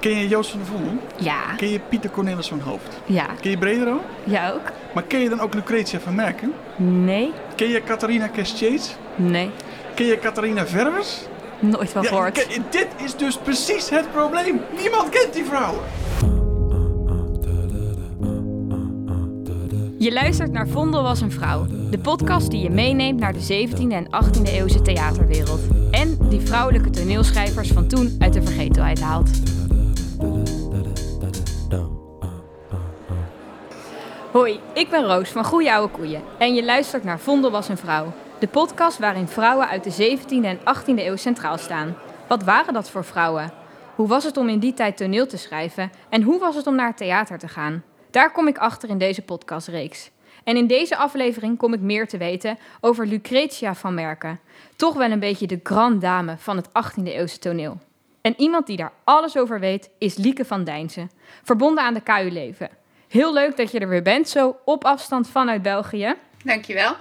Ken je Joost van der Vondel? Ja. Ken je Pieter Cornelis van Hoofd? Ja. Ken je Bredero? Ja ook? Maar ken je dan ook Lucretia van Merken? Nee. Ken je Catharina Kestjeets? Nee. Ken je Catharina Verwers? Nooit van gehoord. dit is dus precies het probleem. Niemand kent die vrouwen. Je luistert naar Vondel was een vrouw. De podcast die je meeneemt naar de 17e en 18e eeuwse theaterwereld. En die vrouwelijke toneelschrijvers van toen uit de vergetelheid haalt. Hoi, ik ben Roos van Goeie Oude Koeien. En je luistert naar Vondel was een vrouw. De podcast waarin vrouwen uit de 17e en 18e eeuw centraal staan. Wat waren dat voor vrouwen? Hoe was het om in die tijd toneel te schrijven? En hoe was het om naar het theater te gaan? Daar kom ik achter in deze podcastreeks. En in deze aflevering kom ik meer te weten over Lucretia van Merken. Toch wel een beetje de grande dame van het 18e eeuwse toneel. En iemand die daar alles over weet is Lieke van Dijnsen, verbonden aan de KU Leven. Heel leuk dat je er weer bent, zo op afstand vanuit België. Dankjewel.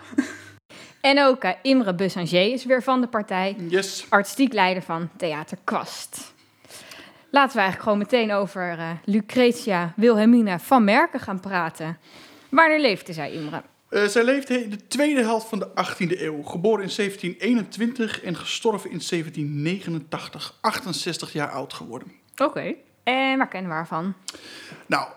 En ook eh, Imre Bussanger is weer van de partij, Yes. artistiek leider van Theater Kwast. Laten we eigenlijk gewoon meteen over eh, Lucretia Wilhelmina van Merken gaan praten. Wanneer leefde zij, Imre? Eh, zij leefde in de tweede helft van de 18e eeuw. Geboren in 1721 en gestorven in 1789. 68 jaar oud geworden. Oké. En waar kennen we haar van? Nou,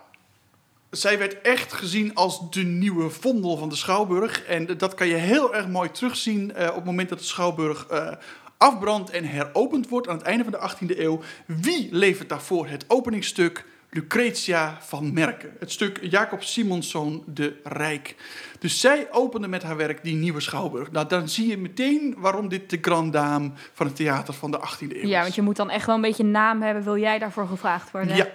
zij werd echt gezien als de nieuwe vondel van de Schouwburg. En dat kan je heel erg mooi terugzien eh, op het moment dat de Schouwburg eh, afbrandt en heropend wordt aan het einde van de 18e eeuw. Wie levert daarvoor het openingsstuk? Lucretia van Merken. Het stuk Jacob Simonszoon de Rijk. Dus zij opende met haar werk die nieuwe Schouwburg. Nou, dan zie je meteen waarom dit de grande dame van het theater van de 18e eeuw is. Ja, want je moet dan echt wel een beetje een naam hebben. Wil jij daarvoor gevraagd worden? Ja,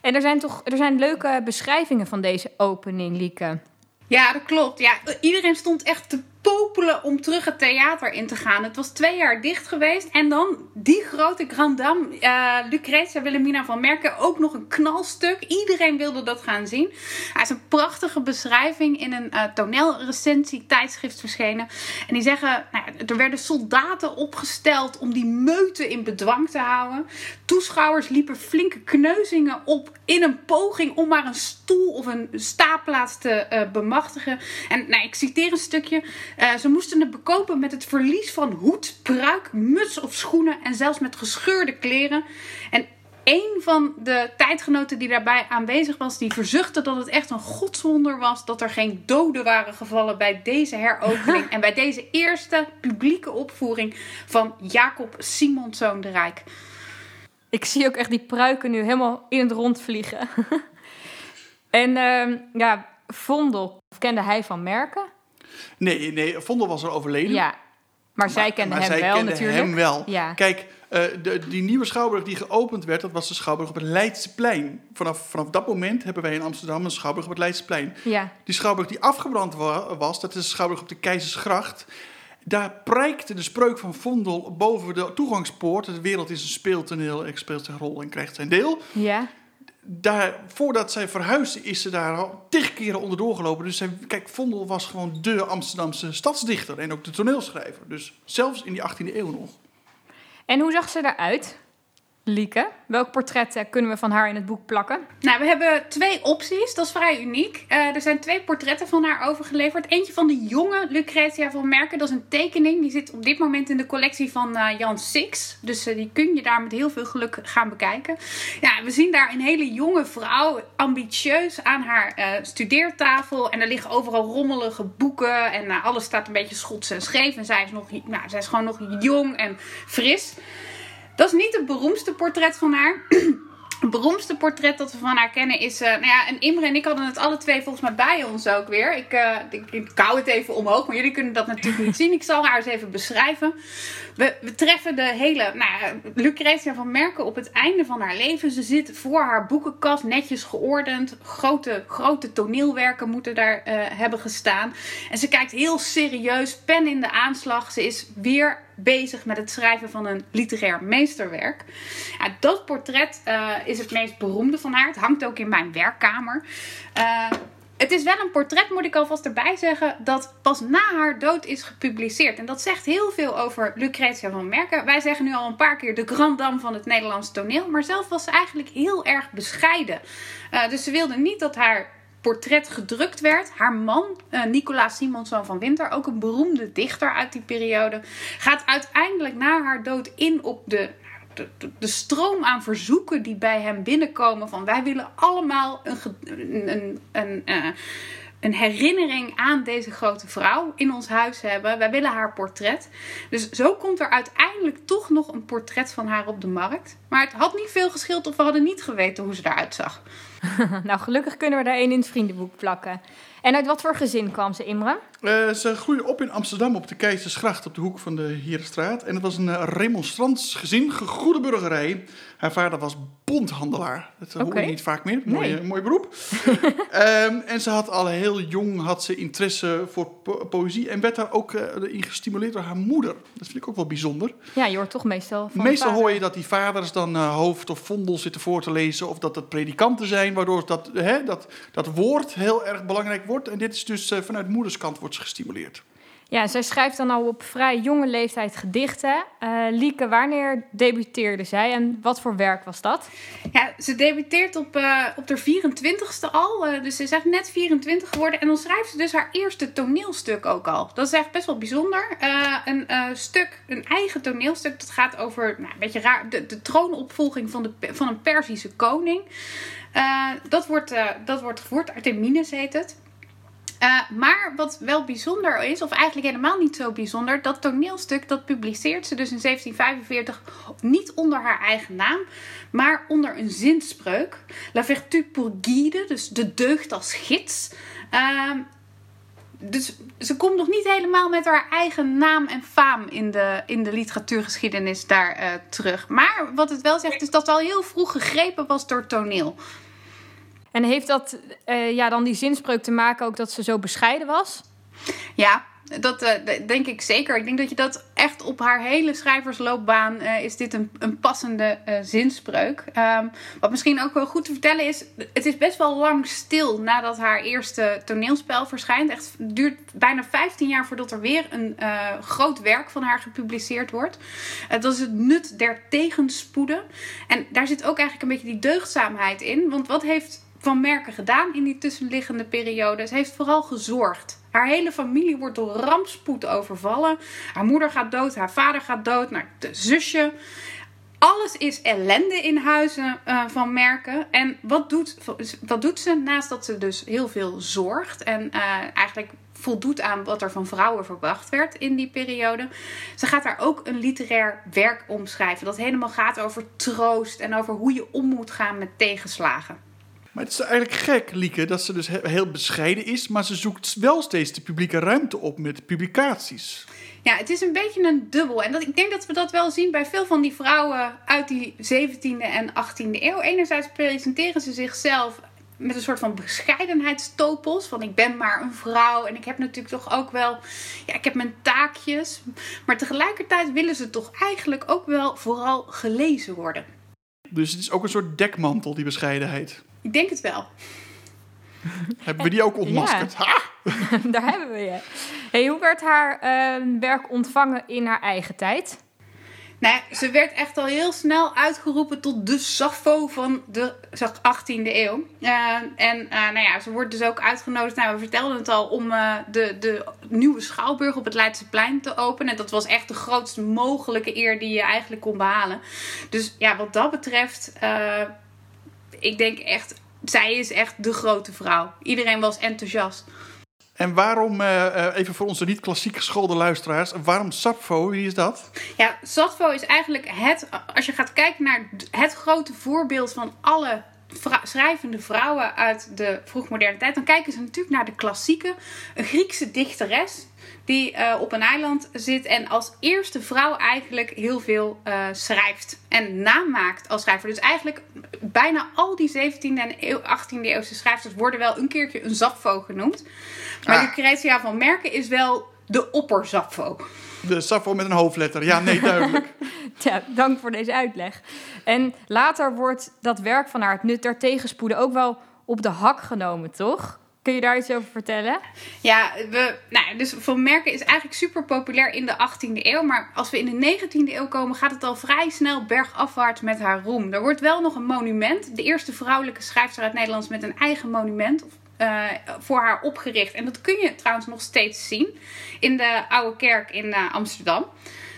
En er zijn toch er zijn leuke beschrijvingen van deze opening, Lieke. Ja, dat klopt. Ja, iedereen stond echt te popelen om terug het theater in te gaan. Het was twee jaar dicht geweest. En dan die grote Grand Dame, eh, Lucretia Wilhelmina van Merken, ook nog een knalstuk. Iedereen wilde dat gaan zien. Hij is een prachtige beschrijving in een eh toneelrecensie tijdschrift verschenen. En die zeggen, nou, er werden soldaten opgesteld om die meute in bedwang te houden. Toeschouwers liepen flinke kneuzingen op in een poging om maar een stoel of een staapplaats te eh, bemachtigen. En nou, ik citeer een stukje. Eh, ze moesten het bekopen met het verlies van hoed, pruik, muts of schoenen en zelfs met gescheurde kleren. En een van de tijdgenoten die daarbij aanwezig was, die verzuchtte dat het echt een godswonder was dat er geen doden waren gevallen bij deze heropening en bij deze eerste publieke opvoering van Jacob Simonszoon de Rijk. Ik zie ook echt die pruiken nu helemaal in het rond vliegen. en ehm, ja, Vondel kende hij van Merken? Nee, nee, Vondel was al overleden. Ja, maar, zij kende maar hem zij wel kende natuurlijk. hem wel. Ja. Kijk, eh, de, die nieuwe schouwburg die geopend werd, dat was de schouwburg op het Leidseplein. Vanaf, vanaf dat moment hebben wij in Amsterdam een schouwburg op het Leidseplein. Ja. Die schouwburg die afgebrand wa- was, dat is de schouwburg op de Keizersgracht. Daar prijkte de spreuk van Vondel boven de toegangspoort. De wereld is een speeltoneel, ik speelt zijn rol en krijgt zijn deel. Ja. Daar, voordat zij verhuisde is ze daar al tig keren onderdoor gelopen. Dus zij, kijk, Vondel was gewoon de Amsterdamse stadsdichter en ook de toneelschrijver. Dus zelfs in die 18e eeuw nog. En hoe zag ze eruit, Lieke? Welk portret eh, kunnen we van haar in het boek plakken? Nou, we hebben twee opties. Dat is vrij uniek. Eh, er zijn twee portretten van haar overgeleverd. Eentje van de jonge Lucretia van Merken. Dat is een tekening. Die zit op dit moment in de collectie van eh, Jan Six. Dus die kun je daar met heel veel geluk gaan bekijken. Ja, we zien daar een hele jonge vrouw, ambitieus aan haar studeertafel. En er liggen overal rommelige boeken. En alles staat een beetje schots en scheef. En zij is, nog, nou, zij is gewoon nog jong en fris. Dat is niet het beroemdste portret van haar. Het beroemdste portret dat we van haar kennen is. eh, nou ja, en Imre en ik hadden het alle twee volgens mij bij ons ook weer. Ik, eh ik, ik kou het even omhoog, maar jullie kunnen dat natuurlijk niet zien. Ik zal haar eens even beschrijven. We, treffen de hele. Nou, Lucretia van Merken op het einde van haar leven. Ze zit voor haar boekenkast netjes geordend. Grote, grote toneelwerken moeten daar eh, hebben gestaan. En ze kijkt heel serieus, pen in de aanslag. Ze is weer bezig met het schrijven van een literair meesterwerk. Ja, dat portret eh, is het meest beroemde van haar. Het hangt ook in mijn werkkamer. Eh, het is wel een portret, moet ik alvast erbij zeggen, dat pas na haar dood is gepubliceerd. En dat zegt heel veel over Lucretia van Merken. Wij zeggen nu al een paar keer de grand dame van het Nederlands toneel. Maar zelf was ze eigenlijk heel erg bescheiden. Uh, dus ze wilde niet dat haar portret gedrukt werd. Haar man, uh, Nicolaas Simonsson van Winter, ook een beroemde dichter uit die periode, gaat uiteindelijk na haar dood in op de de, de, stroom aan verzoeken die bij hem binnenkomen van wij willen allemaal een, een, uh, een herinnering aan deze grote vrouw in ons huis hebben. Wij willen haar portret. Dus zo komt er uiteindelijk toch nog een portret van haar op de markt. Maar het had niet veel geschild of we hadden niet geweten hoe ze eruit zag. nou, gelukkig kunnen we daar één in het vriendenboek plakken. En uit wat voor gezin kwam ze, Imre? Uh, ze groeide op in Amsterdam op de Keizersgracht op de hoek van de Herenstraat. En het was een uh, remonstrants gezin, gegoede burgerij. Haar vader was bondhandelaar. Dat okay. hoor je niet vaak meer. Mooi, nee. mooi beroep. um, en ze had al heel jong had ze interesse voor po poëzie. En werd daar ook uh, in gestimuleerd door haar moeder. Dat vind ik ook wel bijzonder. Ja, je hoort toch meestal van Meestal hoor je dat die vaders dan hoofd of vondel zitten voor te lezen. Of dat het predikanten zijn, waardoor dat, hè, dat, dat woord heel erg belangrijk wordt. En dit is dus vanuit moederskant wordt gestimuleerd. Ja, zij schrijft dan al op vrij jonge leeftijd gedichten. Uh, Lieke, wanneer debuteerde zij en wat voor werk was dat? Ja, ze debuteert op, uh, op haar 24ste al. Uh, dus ze is echt net 24 geworden. En dan schrijft ze dus haar eerste toneelstuk ook al. Dat is echt best wel bijzonder. een stuk, een eigen toneelstuk. Dat gaat over nou, een beetje raar, de, de troonopvolging van, de, van een Perzische koning. dat, wordt, dat wordt gevoerd. Artemides heet het. Uh, maar wat wel bijzonder is, of eigenlijk helemaal niet zo bijzonder, dat toneelstuk dat publiceert ze dus in 1745 niet onder haar eigen naam, maar onder een zinspreuk. La vertu pour guide, dus de deugd als gids. Uh, dus ze komt nog niet helemaal met haar eigen naam en faam in de, in de literatuurgeschiedenis daar uh, terug. Maar wat het wel zegt, is dat het al heel vroeg gegrepen was door toneel. En heeft dat uh, ja, dan die zinspreuk te maken ook dat ze zo bescheiden was? Ja, dat uh, denk ik zeker. Ik denk dat je dat echt op haar hele schrijversloopbaan uh, is dit een, een passende zinspreuk. Um, wat misschien ook wel goed te vertellen is, het is best wel lang stil nadat haar eerste toneelspel verschijnt. Echt, duurt bijna 15 jaar voordat er weer een groot werk van haar gepubliceerd wordt. dat is het nut der tegenspoeden. En daar zit ook eigenlijk een beetje die deugdzaamheid in. Want wat heeft van Merken gedaan in die tussenliggende periode. Ze heeft vooral gezorgd. Haar hele familie wordt door rampspoed overvallen. Haar moeder gaat dood, haar vader gaat dood, nou, de zusje. Alles is ellende in huizen uh, van Merken. En wat doet, wat doet ze? Naast dat ze dus heel veel zorgt en uh, eigenlijk voldoet aan wat er van vrouwen verwacht werd in die periode. Ze gaat daar ook een literair werk omschrijven. Dat helemaal gaat over troost en over hoe je om moet gaan met tegenslagen. Maar het is eigenlijk gek, Lieke, dat ze dus heel bescheiden is, maar ze zoekt wel steeds de publieke ruimte op met publicaties. Ja, het is een beetje een dubbel. En dat, ik denk dat we dat wel zien bij veel van die vrouwen uit die 17e en 18e eeuw. Enerzijds presenteren ze zichzelf met een soort van bescheidenheidstopos. Van ik ben maar een vrouw en ik heb natuurlijk toch ook wel, ja, ik heb mijn taakjes. Maar tegelijkertijd willen ze toch eigenlijk ook wel vooral gelezen worden. Dus het is ook een soort dekmantel, die bescheidenheid. Ik denk het wel. hebben we die ook ontmaskerd? Ja. Daar hebben we je. Hey, hoe werd haar uh, werk ontvangen in haar eigen tijd? Nou, ze werd echt al heel snel uitgeroepen tot de Sappho van de 18e eeuw. Uh, en uh, nou ja, ze wordt dus ook uitgenodigd, nou, we vertelden het al, om uh, de, de nieuwe schouwburg op het Leidseplein te openen. En dat was echt de grootst mogelijke eer die je eigenlijk kon behalen. Dus ja, wat dat betreft ik denk echt, zij is echt de grote vrouw. Iedereen was enthousiast. En waarom, uh, even voor onze niet-klassiek geschoolde luisteraars, waarom Sappho? Wie is dat? Ja, Sappho is eigenlijk het, als je gaat kijken naar het grote voorbeeld van alle schrijvende vrouwen uit de vroegmoderne tijd, dan kijken ze natuurlijk naar de klassieke, een Griekse dichteres die uh, op een eiland zit en als eerste vrouw eigenlijk heel veel uh, schrijft en namaakt als schrijver. Dus eigenlijk bijna al die 17e en 18e eeuwse schrijvers worden wel een keertje een Sappho genoemd. Maar ah. Lucretia van Merken is wel de opper Sappho. De Sappho met een hoofdletter. Ja, nee, duidelijk. ja, dank voor deze uitleg. En later wordt dat werk van haar, het nut der tegenspoeden, ook wel op de hak genomen, toch? Kun je daar iets over vertellen? Ja, we, nou, dus Van Merken is eigenlijk super populair in de 18e eeuw. Maar als we in de 19e eeuw komen, gaat het al vrij snel bergafwaarts met haar roem. Er wordt wel nog een monument. De eerste vrouwelijke schrijfster uit Nederlands met een eigen monument uh, voor haar opgericht. En dat kun je trouwens nog steeds zien in de Oude Kerk in uh, Amsterdam.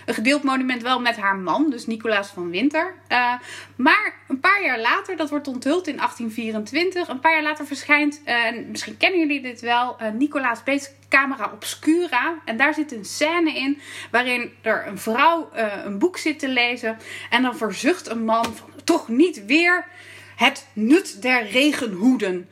Een gedeeld monument wel met haar man, dus Nicolaas van Winter. Uh, maar een paar jaar later, dat wordt onthuld in 1824. Een paar jaar later verschijnt, en misschien kennen jullie dit wel, Nicolaas Beets Camera Obscura. En daar zit een scène in waarin er een vrouw een boek zit te lezen. En dan verzucht een man van, toch niet weer het nut der regenhoeden.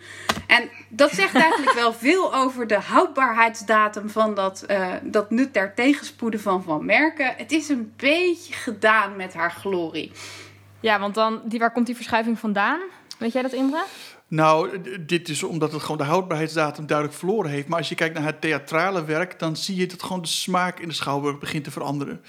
En dat zegt eigenlijk wel veel over de houdbaarheidsdatum van dat, uh, dat nut der tegenspoeden van Van Merken. Het is een beetje gedaan met haar glorie. Ja, want dan, waar komt die verschuiving vandaan? Weet jij dat, Indra? Nou, dit is omdat het gewoon de houdbaarheidsdatum duidelijk verloren heeft. Maar als je kijkt naar het theatrale werk, dan zie je dat gewoon de smaak in de schouwburg begint te veranderen.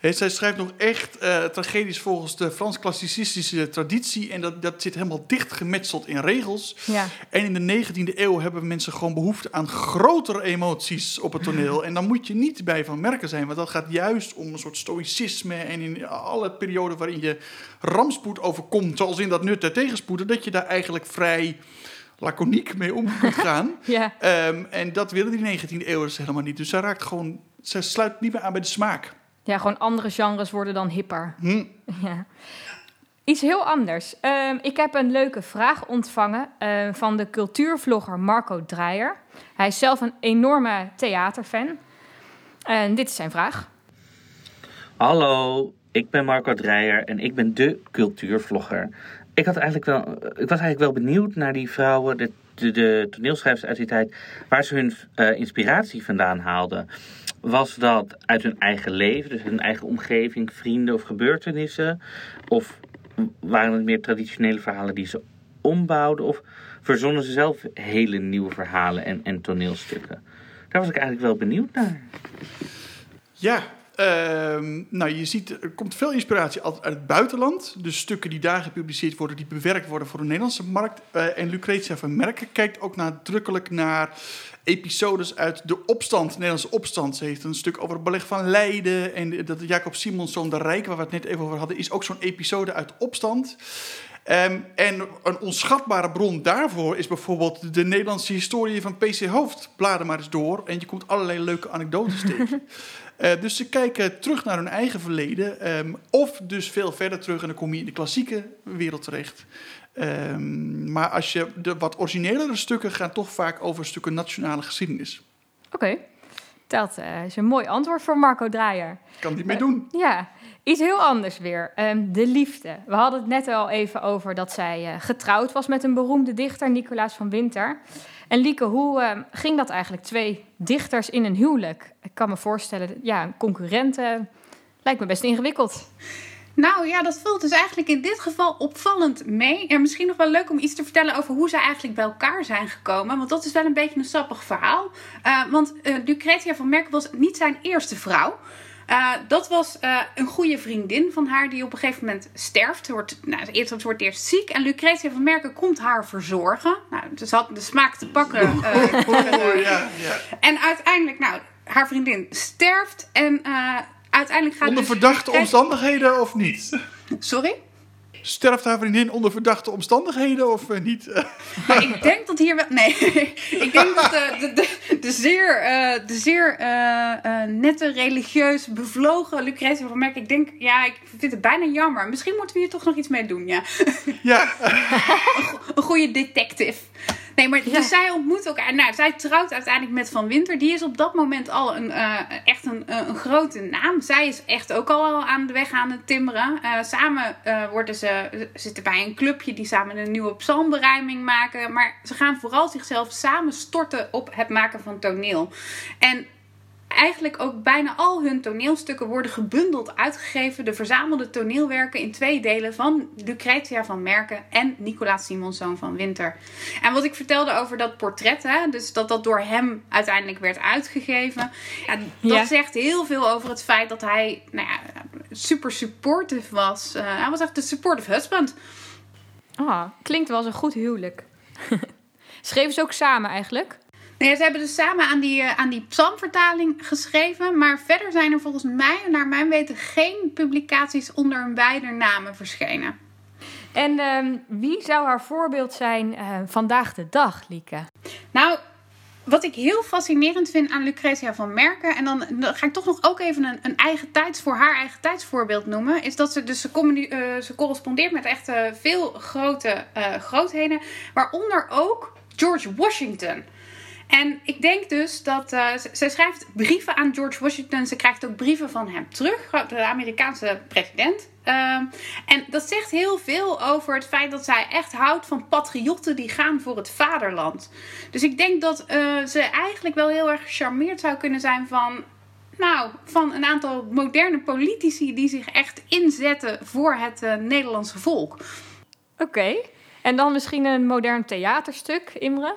He, zij schrijft nog echt uh, tragedies volgens de Frans-klassicistische traditie. En dat, dat zit helemaal dicht gemetseld in regels. Ja. En in de 19e eeuw hebben mensen gewoon behoefte aan grotere emoties op het toneel. En dan moet je niet bij van merken zijn, want dat gaat juist om een soort stoïcisme. En in alle perioden waarin je rampspoed overkomt, zoals in dat nut der tegenspoeden, dat je daar eigenlijk vrij laconiek mee om kunt gaan. ja. Um, en dat willen die 19e eeuwers helemaal niet. Dus zij raakt gewoon, zij sluit niet meer aan bij de smaak. Ja, gewoon andere genres worden dan hipper. Hm. Ja. Iets heel anders. Um, ik heb een leuke vraag ontvangen uh, van de cultuurvlogger Marco Dreyer. Hij is zelf een enorme theaterfan. En dit is zijn vraag. Hallo, ik ben Marco Dreyer en ik ben de cultuurvlogger ik, had eigenlijk wel, ik was eigenlijk wel benieuwd naar die vrouwen, de, de, toneelschrijvers uit die tijd, waar ze hun uh, inspiratie vandaan haalden. Was dat uit hun eigen leven, dus hun eigen omgeving, vrienden of gebeurtenissen? Of waren het meer traditionele verhalen die ze ombouwden? Of verzonnen ze zelf hele nieuwe verhalen en, en toneelstukken? Daar was ik eigenlijk wel benieuwd naar. Ja, nou, je ziet, er komt veel inspiratie uit het buitenland. Dus stukken die daar gepubliceerd worden, die bewerkt worden voor de Nederlandse markt. Uh, en Lucretia van Merken kijkt ook nadrukkelijk naar episodes uit de opstand, de Nederlandse opstand. Ze heeft een stuk over het beleg van Leiden. En dat Jacob Simonsson, de Rijk, waar we het net even over hadden, is ook zo'n episode uit opstand. Um, en een onschatbare bron daarvoor is bijvoorbeeld de Nederlandse historie van PC Hoofd. Bladen maar eens door en je komt allerlei leuke anekdotes tegen. Uh, dus ze kijken terug naar hun eigen verleden, um, of dus veel verder terug en dan kom je in de klassieke wereld terecht. Um, maar als je de wat originelere stukken gaan toch vaak over stukken nationale geschiedenis. Oké, okay. dat uh, is een mooi antwoord voor Marco Draaier. Kan die mee uh, doen? Ja, Iets heel anders weer. Um, de liefde. We hadden het net al even over dat zij getrouwd was met een beroemde dichter, Nicolaas van Winter. En Lieke, hoe uh, ging dat eigenlijk? Twee dichters in een huwelijk. Ik kan me voorstellen, ja, concurrenten. Lijkt me best ingewikkeld. Nou ja, dat valt dus eigenlijk in dit geval opvallend mee. En misschien nog wel leuk om iets te vertellen over hoe zij eigenlijk bij elkaar zijn gekomen. Want dat is wel een beetje een sappig verhaal. Uh, want uh, Lucretia van Merkel was niet zijn eerste vrouw. Uh, dat was uh, een goede vriendin van haar die op een gegeven moment sterft. Wordt, nou, eerst, wordt eerst ziek en Lucretia van Merken komt haar verzorgen. Nou, dus had de smaak te pakken. Uh, ja, ja. En uiteindelijk, nou, haar vriendin sterft en uiteindelijk gaat... Onder dus verdachte omstandigheden of niet? Sorry? Sterft haar vriendin onder verdachte omstandigheden of uh, niet? Maar ik denk dat hier wel. Nee, ik denk dat de, de, de, de zeer, uh, de zeer uh, nette, religieus bevlogen Lucretia van Merk. Ik denk, ja, ik vind het bijna jammer. Misschien moeten we hier toch nog iets mee doen, ja. Ja. een goede detective. Nee, maar dus zij ontmoet elkaar. Nou, zij trouwt uiteindelijk met Van Winter. Die is op dat moment al een, uh, echt een, een grote naam. Zij is echt ook al aan de weg aan het timmeren. Uh, samen uh, worden ze, zitten bij een clubje die samen een nieuwe psalmberijming maken. Maar ze gaan vooral zichzelf samen storten op het maken van toneel. En eigenlijk ook bijna al hun toneelstukken worden gebundeld uitgegeven. De verzamelde toneelwerken in twee delen van Lucretia van Merken en Nicolaas Simonszoon van Winter. En wat ik vertelde over dat portret, hè, dus dat dat door hem uiteindelijk werd uitgegeven. Ja, dat zegt heel veel over het feit dat hij nou ja, super supportive was. Uh, hij was echt de supportive husband. Ah, klinkt wel als een goed huwelijk. Schreven ze ook samen eigenlijk? Nee, ze hebben dus samen aan die, uh, aan die psalmvertaling geschreven. Maar verder zijn er volgens mij, naar mijn weten, geen publicaties onder hun beide namen verschenen. En uh, wie zou haar voorbeeld zijn uh, vandaag de dag, Lieke? Nou, wat ik heel fascinerend vind aan Lucretia van Merken, en dan, dan ga ik toch nog ook even een, een, eigen tijds voor haar eigen tijdsvoorbeeld noemen, is dat ze dus ze, uh, ze correspondeert met echt veel grote grootheden, waaronder ook George Washington. En ik denk dus dat uh, zij schrijft brieven aan George Washington. Ze krijgt ook brieven van hem terug, de Amerikaanse president. Uh, en dat zegt heel veel over het feit dat zij echt houdt van patriotten die gaan voor het vaderland. Dus ik denk dat uh, ze eigenlijk wel heel erg gecharmeerd zou kunnen zijn van. Nou, van een aantal moderne politici die zich echt inzetten voor het Nederlandse volk. Oké, en dan misschien een modern theaterstuk, Imre?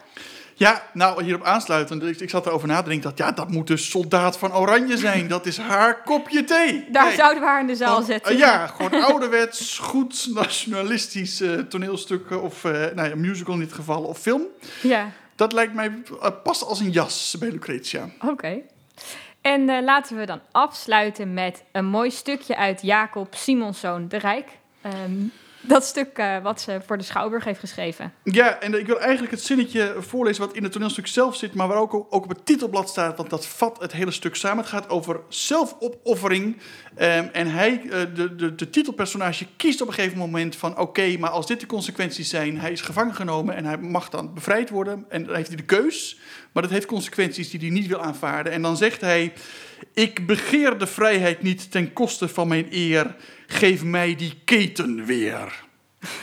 Ja, nou, hierop aansluitend. Ik, ik zat erover na te denken dat ja, dat moet dus Soldaat van Oranje zijn. Dat is haar kopje thee. Daar Kijk, zouden we haar in de zaal van, zetten. Uh, ja, gewoon ouderwets, goed nationalistisch uh, toneelstuk of uh, nou ja, musical in dit geval of film. Ja. Dat lijkt mij past als een jas bij Lucretia. Oké. Okay. En laten we dan afsluiten met een mooi stukje uit Jacob Simonszoon de Rijk. Um, dat stuk uh, wat ze voor de Schouwburg heeft geschreven. Ja, en ik wil eigenlijk het zinnetje voorlezen wat in het toneelstuk zelf zit, maar waar ook, ook op het titelblad staat, want dat vat het hele stuk samen. Het gaat over zelfopoffering. Um, en hij, uh, de, de, titelpersonage, kiest op een gegeven moment van oké, maar als dit de consequenties zijn, hij is gevangen genomen en hij mag dan bevrijd worden. En dan heeft hij de keus, maar dat heeft consequenties die hij niet wil aanvaarden. En dan zegt hij, ik begeer de vrijheid niet ten koste van mijn eer geef mij die keten weer.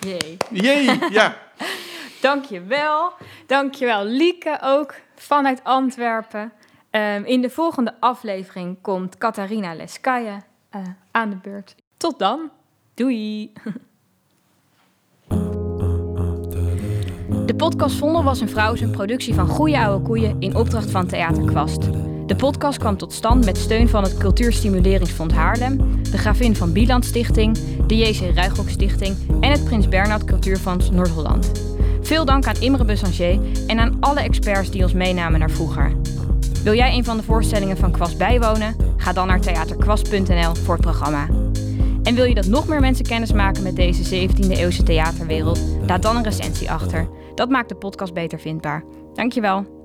Jee. Jee, ja. Dankjewel. Dankjewel Lieke ook vanuit Antwerpen. Um, in de volgende aflevering komt Catharina Leskaja uh, aan de beurt. Tot dan. Doei. De podcast Vondel was een vrouw is een productie van Goeie Oude Koeien in opdracht van Theater Kwast. De podcast kwam tot stand met steun van het Cultuurstimuleringsfonds Haarlem, de Gravin van Bieland Stichting, de JC Ruigrok Stichting en het Prins Bernhard Cultuurfonds Noord-Holland. Veel dank aan Imre Bussanger en aan alle experts die ons meenamen naar vroeger. Wil jij een van de voorstellingen van Kwast bijwonen? Ga dan naar theaterkwast.nl voor het programma. En wil je dat nog meer mensen kennis maken met deze 17e eeuwse theaterwereld? Laat dan een recensie achter. Dat maakt de podcast beter vindbaar. Dankjewel.